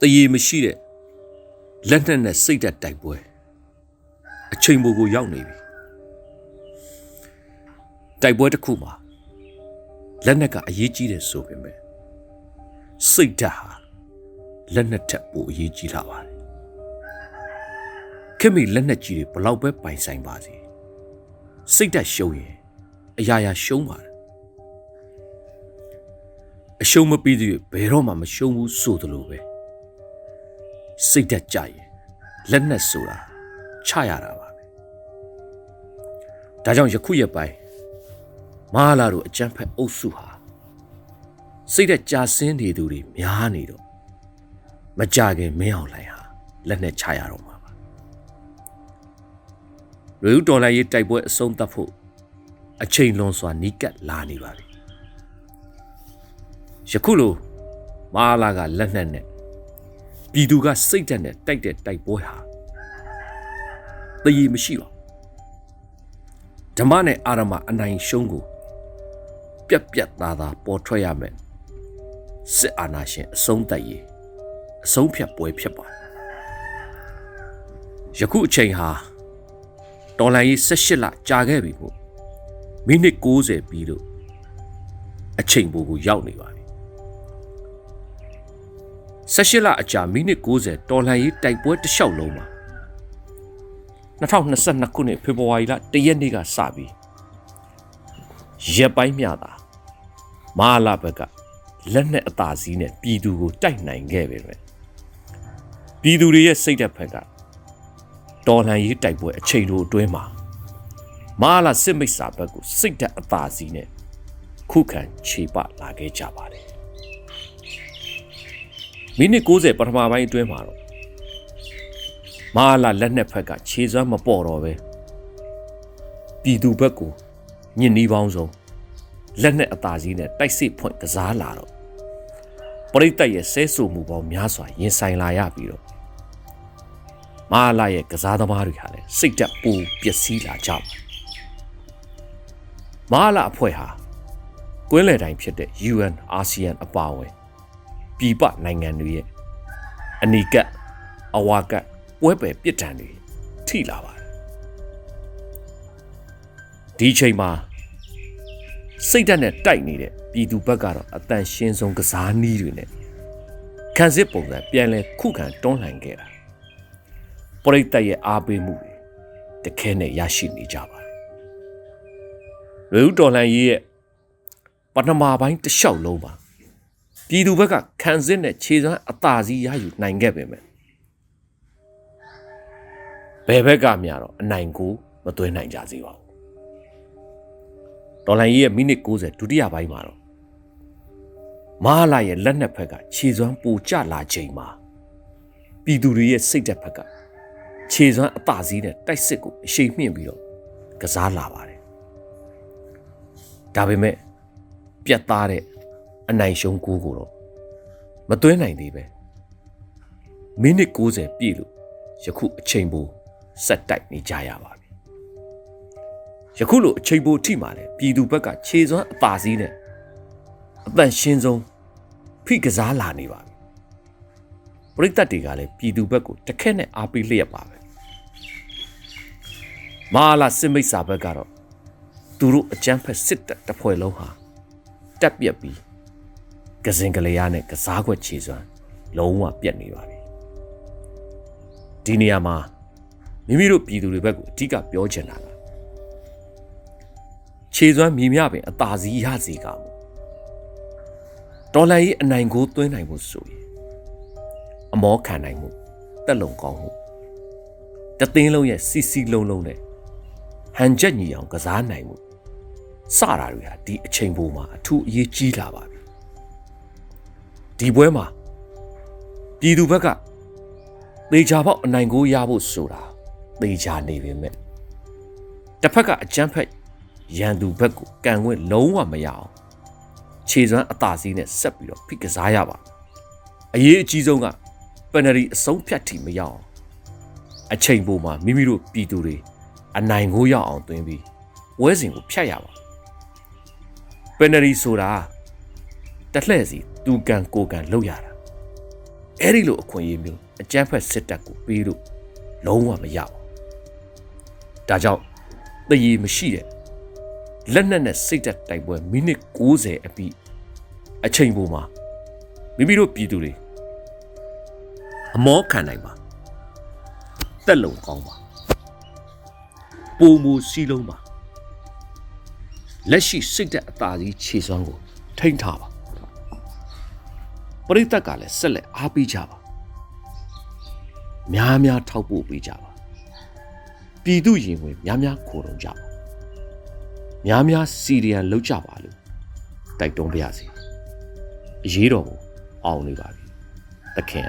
တရေမရှိတဲ့လက်နက်နဲ့စိတ်သက်တိုက်ပွဲအချိန်ပိုကိုရောက်နေပြီတိုက်ပွဲတစ်ခုမှာလက်နက်ကအရေးကြီးတယ်ဆိုပေမဲ့စိတ်ဓာတ်ဟာလက်နက်ထက်ပိုအရေးကြီးလာပါတယ်ခင်မီလက်နက်ကြီးတွေဘလောက်ပဲပိုင်ဆိုင်ပါစေစိတ်ဓာတ်ရှုံးရင်အရာရာရှုံးပါတယ်အရှုံးမပြီးသေးဘယ်တော့မှမရှုံးဘူးဆိုသလိုပဲ စိတ်ဓာတ်ကြရင်လက်နက်ဆိုတာချရတာပါပဲဒါကြောင့်ယခုရက်ပိုင်းမဟာလာတို့အကြမ်းဖက်အုပ်စုဟာစိတ်ဓာတ်ကြာဆင်းနေသူတွေများနေတော့မကြခင်မင်းအောင်လှိုင်ဟာလက်နဲ့ချရတော့မှာပါလူဦးတော်လိုက်ရေးတိုက်ပွဲအဆုံးသတ်ဖို့အချိန်လွန်စွာနီးကပ်လာနေပါပြီယခုလိုမဟာလာကလက်နက်နဲ့ ပြည်သူကစိတ်ဓာတ်နဲ့တိုက်တဲ့တိုက်ပွဲဟာတည်ရမရှိပါဓမ္မနဲ့အာရမအနိုင်ရှုံးကိုပြက်ပြက်သားသားပေါ်ထွက်ရမယ်စစ်အာဏာရှင်အဆုံးသတ်ရေးအဆုံးဖြတ်ပွဲဖြစ်ပါတယ်ယခုအချိန်ဟာတော်လိုင်းရေး18လကြာခဲ့ပြီမို့မိနစ်60ပြီးလို့အချိန်ပိုကိုရောက်နေပါပြီ 18လအကြာမိနစ်90တော်လှန်ရေးတိုက်ပွဲတစ်လျှောက်လုံးမှာ2022ခုနှစ်ဖေဖော်ဝါရီလ1ရက်နေ့ကစပြီးရက်ပိုင်းမြတာမဟာလာဘက်ကလက်နဲ့အသာစီးနဲ့ပြည်သူကိုတိုက်နိုင်ခဲ့ပေမဲ့ပြည်သူတွေရဲ့စိတ်ဓာတ်ဖက်ကတော်လှန်ရေးတိုက်ပွဲအချိန်တို့အတွင်းမှာမဟာလာစစ်မိတ်စာဘက်ကိုစိတ်ဓာတ်အသာစီးနဲ့ခုခံခြေပလာခဲ့ကြပါတယ် မိနစ်60ပထမပိုင်းအတွင်းမှာတော့မဟာလာလက်နဲ့ဖက်ကခြေစွမ်းမပေါ်တော့ပဲပြည်သူဘက်ကိုညင်နီးပေါင်းဆုံးလက်နဲ့အသာစီးနဲ့တိုက်စစ်ဖွင့်ကစားလာတော့ပရိသတ်ရဲ့ဆဲဆူမှုပေါင်းများစွာရင်ဆိုင်လာရပြီးတော့မဟာလာရဲ့ကစားသမားတွေဟာလည်းစိတ်တက်ပူပျက်စီးလာကြပါမဟာလာအဖွဲ့ဟာကွင်းလယ်တိုင်းဖြစ်တဲ့ UN ASEAN အပါအဝင် ပြည်ပနိုင်ငံတွေရဲ့အနီကပ်အဝါကပ်ပွဲပယ်ပြစ်ဒဏ်တွေထိလာပါတယ်ဒီချိန်မှာစိတ်ဓာတ်နဲ့တိုက်နေတဲ့ပြည်သူဘက်ကတော့အတန်ရှင်းဆုံးကစားနည်းတွေနဲ့ခံစစ်ပုံစံပြန်လဲခုခံတွန်းလှန်ခဲ့တာပရိသတ်ရဲ့အားပေးမှုတွေတခဲနဲ့ရရှိနေကြပါတယ်လူဦးတော်လှန်ရေးရဲ့ပထမပိုင်းတစ်လျှောက်လုံးပါ ပြည်သူဘက်ကခံစစ်နဲ့ခြေစွမ်းအသာစီးရယူနိုင်ခဲ့ပေမဲ့ဘယ်ဘက်ကမြတော့အနိုင်ကိုမသွင်းနိုင်ကြစေပါဘူးဒေါ်လာကြီးရဲ့မိနစ်60ဒုတိယပိုင်းမှာတော့မဟာလာရဲ့လက်နက်ဖက်ကခြေစွမ်းပိုကျလာချိန်မှာပြည်သူတွေရဲ့စိတ်သက်ဖက်ကခြေစွမ်းအသာစီးနဲ့တိုက်စစ်ကိုအရှိန်မြင့်ပြီးတော့ကစားလာပါတယ်ဒါပေမဲ့ပြတ်သားတဲ့ အနိုင်ရှုံးကိုကိုတော့မသွင်းနိုင်သေးပဲမိနစ်60ပြည့်လို့ယခုအချိန်ပိုဆက်တိုက်နေကြရပါပြီယခုလိုအချိန်ပိုထိမှလည်းပြည်သူဘက်ကခြေစွမ်းအသာစီးနဲ့အတန်ရှင်းဆုံးဖိကစားလာနေပါပြီပရိသတ်တွေကလည်းပြည်သူဘက်ကိုတခက်နဲ့အားပေးလျက်ပါပဲမာလာစစ်မိတ်စာဘက်ကတော့သူတို့အကြမ်းဖက်စစ်တပ်တစ်ဖွဲ့လုံးဟာတက်ပြက်ပြီး ကစင်ကလေးရနဲ့ကစားခွက်ခြေစွမ်းလုံးဝပြက်နေပါပြီဒီနေရာမှာမိမိတို့ပြည်သူတွေဘက်ကိုအဓိကပြောချင်တာကခြေစွမ်းမြည်မြပင်အသာစီးရစီကမှုတော်လန်ရေးအနိုင်ကိုသွင်းနိုင်ဖို့ဆိုရင်အမောခံနိုင်မှုတက်လုံကောင်းမှုတသိန်းလုံးရဲ့စီစီလုံးလုံးနဲ့ဟန်ချက်ညီအောင်ကစားနိုင်မှုစတာတွေဟာဒီအချိန်ပိုမှာအထူးအရေးကြီးလာပါပြီ ဒီပွဲမှာပြည်သူဘက်ကသေချာပေါက်အနိုင်ကိုရဖို့ဆိုတာသေချာနေပေမဲ့တစ်ဖက်ကအကြမ်းဖက်ရန်သူဘက်ကိုကန်ခွင့်လုံးဝမရအောင်ခြေစွမ်းအသာစီးနဲ့ဆက်ပြီးတော့ဖိကစားရပါအရေးအကြီးဆုံးကပန်နရီအဆုံးဖြတ်ထိမရအောင်အချိန်ပိုမှာမိမိတို့ပြည်သူတွေအနိုင်ကိုရအောင်သွင်းပြီးဝဲစဉ်ကိုဖျက်ရပါပန်နရီဆိုတာတလှဲ့စီ သူကန်ကိုကန်လောက်ရတာအဲ့ဒီလိုအခွင့်အရေးမျိုးအကြမ်းဖက်စစ်တပ်ကိုပေးလို့လုံးဝမရဘူးဒါကြောင့်တည်ရည်မရှိတဲ့လက်နက်နဲ့စိတ်သက်တိုက်ပွဲမိနစ်60အပြီးအချိန်ပေါ်မှာမိမိတို့ပြည်သူတွေအမောခံနိုင်ပါတက်လုံကောင်းပါပုံမူစီလုံးပါလက်ရှိစိတ်သက်အသာကြီးခြေစွမ်းကိုထိန်းထားပါ ပရိသတ်ကလည်းဆက်လက်အားပေးကြပါများများထောက်ပို့ပေးကြပါပြည်သူရင်ဝင်များများခိုးတုံကြပါများများစီရီယံလောက်ကြပါလို့တိုက်တွန်းပါရစေအရေးတော်ကိုအောင်နေပါပြီသခင်